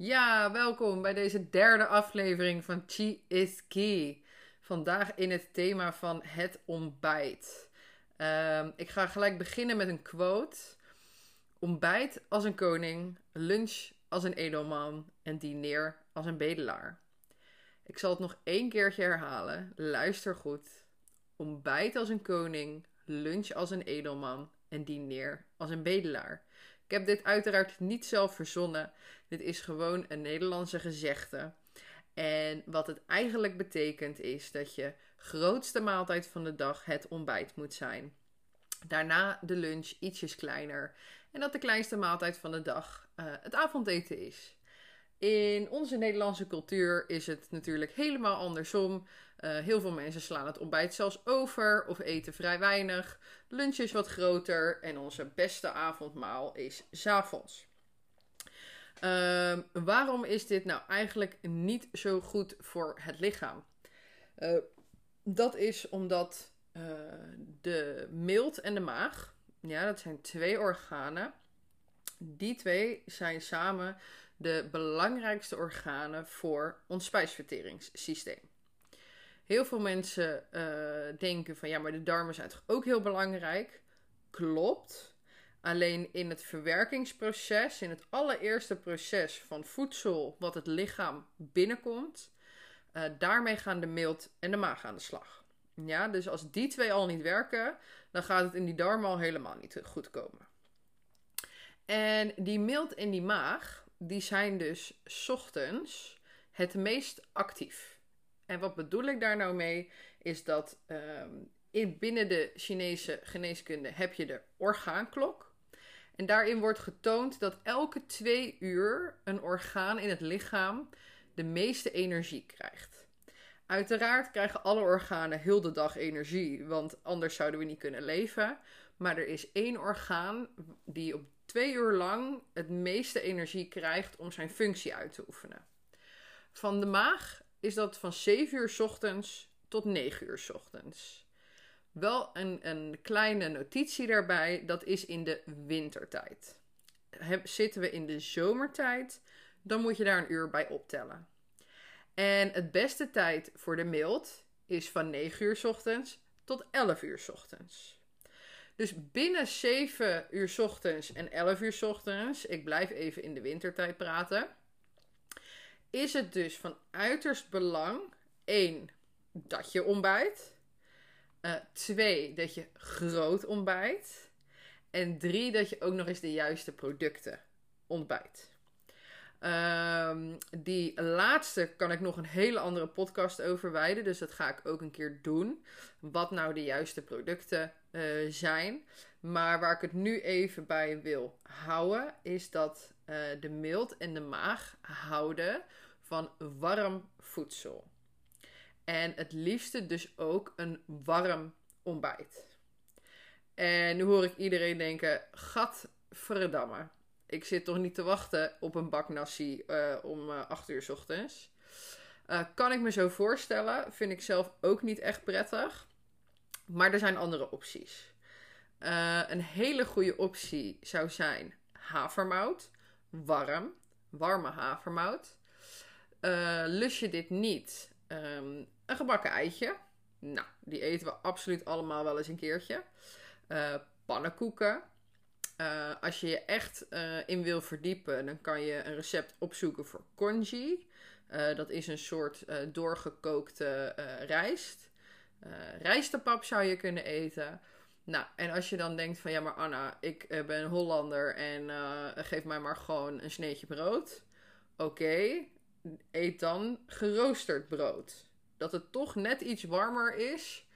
Ja, welkom bij deze derde aflevering van Chi is Key. Vandaag in het thema van het ontbijt. Ehm, ik ga gelijk beginnen met een quote. Ontbijt als een koning, lunch als een edelman en diner als een bedelaar. Ik zal het nog één keertje herhalen. Luister goed. Ontbijt als een koning, lunch als een edelman en diner als een bedelaar. Ik heb dit uiteraard niet zelf verzonnen. Dit is gewoon een Nederlandse gezegde. En wat het eigenlijk betekent is dat je grootste maaltijd van de dag het ontbijt moet zijn. Daarna de lunch ietsjes kleiner. En dat de kleinste maaltijd van de dag uh, het avondeten is. In onze Nederlandse cultuur is het natuurlijk helemaal andersom. Uh, heel veel mensen slaan het ontbijt zelfs over of eten vrij weinig. Lunch is wat groter en onze beste avondmaal is s avonds. Uh, waarom is dit nou eigenlijk niet zo goed voor het lichaam? Uh, dat is omdat uh, de milt en de maag, ja, dat zijn twee organen. Die twee zijn samen de belangrijkste organen voor ons spijsverteringssysteem. Heel veel mensen uh, denken van ja, maar de darmen zijn toch ook heel belangrijk. Klopt. Alleen in het verwerkingsproces, in het allereerste proces van voedsel wat het lichaam binnenkomt, uh, daarmee gaan de milt en de maag aan de slag. Ja, dus als die twee al niet werken, dan gaat het in die darmen al helemaal niet goed komen. En die milt en die maag, die zijn dus ochtends het meest actief. En wat bedoel ik daar nou mee? Is dat um, in, binnen de Chinese geneeskunde heb je de orgaanklok. En daarin wordt getoond dat elke twee uur een orgaan in het lichaam de meeste energie krijgt. Uiteraard krijgen alle organen heel de dag energie, want anders zouden we niet kunnen leven. Maar er is één orgaan die op twee uur lang het meeste energie krijgt om zijn functie uit te oefenen. Van de maag is dat van 7 uur ochtends tot 9 uur ochtends. Wel een, een kleine notitie daarbij, dat is in de wintertijd. zitten we in de zomertijd, dan moet je daar een uur bij optellen. En het beste tijd voor de mild is van 9 uur ochtends tot 11 uur ochtends. Dus binnen 7 uur ochtends en 11 uur ochtends, ik blijf even in de wintertijd praten, is het dus van uiterst belang: één, dat je ontbijt. Uh, twee, dat je groot ontbijt. En drie, dat je ook nog eens de juiste producten ontbijt. Um, die laatste kan ik nog een hele andere podcast over wijden. Dus dat ga ik ook een keer doen. Wat nou de juiste producten uh, zijn. Maar waar ik het nu even bij wil houden, is dat uh, de mild en de maag houden van warm voedsel. En het liefste dus ook een warm ontbijt. En nu hoor ik iedereen denken: gadverdamme. Ik zit toch niet te wachten op een bak nasi uh, om uh, 8 uur s ochtends. Uh, kan ik me zo voorstellen. Vind ik zelf ook niet echt prettig. Maar er zijn andere opties. Een hele goede optie zou zijn havermout. Warm. Warme havermout. Lust je dit niet? Um, een gebakken eitje. Nou, die eten we absoluut allemaal wel eens een keertje. Pannenkoeken. Uh, als je je echt in wil verdiepen, dan kan je een recept opzoeken voor congee. dat is een soort doorgekookte rijst. rijstepap zou je kunnen eten. Nou, en als je dan denkt van ja, maar Anna, ik ben Hollander en geef mij maar gewoon een sneetje brood. Oké, eet dan geroosterd brood. Dat het toch net iets warmer is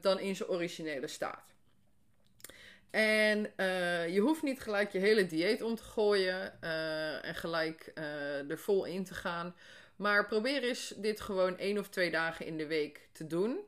dan in zijn originele staat. En uh, je hoeft niet gelijk je hele dieet om te gooien uh, en gelijk er vol in te gaan. Maar probeer eens dit gewoon één of twee dagen in de week te doen.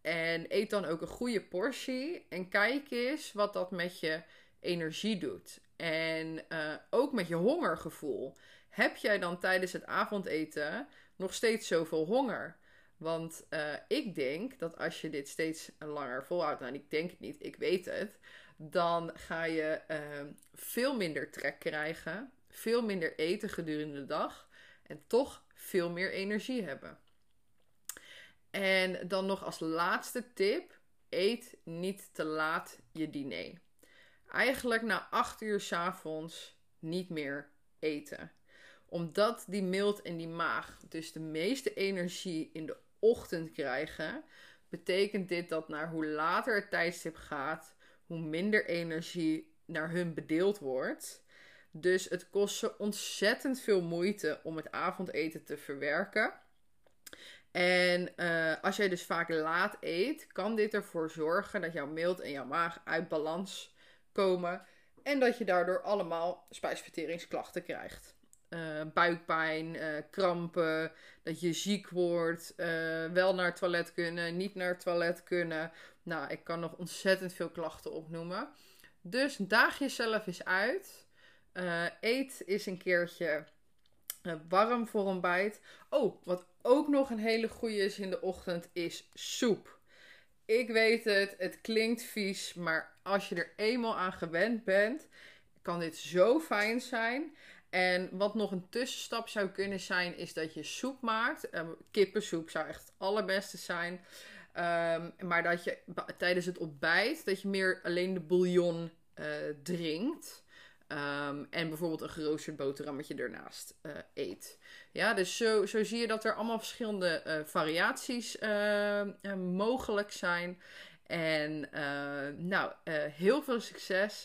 En eet dan ook een goede portie. En kijk eens wat dat met je energie doet. En ook met je hongergevoel heb jij dan tijdens het avondeten nog steeds zoveel honger? Want ik denk dat als je dit steeds langer volhoudt, nou ik denk het niet, ik weet het, dan ga je uh, veel minder trek krijgen, veel minder eten gedurende de dag en toch veel meer energie hebben. En dan nog als laatste tip: eet niet te laat je diner. Eigenlijk na 8 uur s avonds niet meer eten. Omdat die mild en die maag dus de meeste energie in de ochtend krijgen, betekent dit dat naar hoe later het tijdstip gaat, hoe minder energie naar hun bedeeld wordt. Dus het kost ze ontzettend veel moeite om het avondeten te verwerken. En uh, als jij dus vaak laat eet, kan dit ervoor zorgen dat jouw mild en jouw maag uit balans komen. En dat je daardoor allemaal spijsverteringsklachten krijgt. Uh, buikpijn, uh, krampen, dat je ziek wordt, wel naar het toilet kunnen, niet naar het toilet kunnen. Nou, ik kan nog ontzettend veel klachten opnoemen. Dus daag jezelf eens uit. eet eens een keertje warm voor een bijt. Oh, wat ook nog een hele goede is in de ochtend is soep. Ik weet het, het klinkt vies, maar als je er eenmaal aan gewend bent, kan dit zo fijn zijn. En wat nog een tussenstap zou kunnen zijn, is dat je soep maakt. Uh, kippensoep zou echt het allerbeste zijn. Um, maar dat je tijdens het ontbijt, dat je meer alleen de bouillon uh, drinkt. Um, en bijvoorbeeld een geroosterd boterhammetje ernaast uh, eet. Ja, dus zo, zo zie je dat er allemaal verschillende uh, variaties mogelijk zijn. En nou, heel veel succes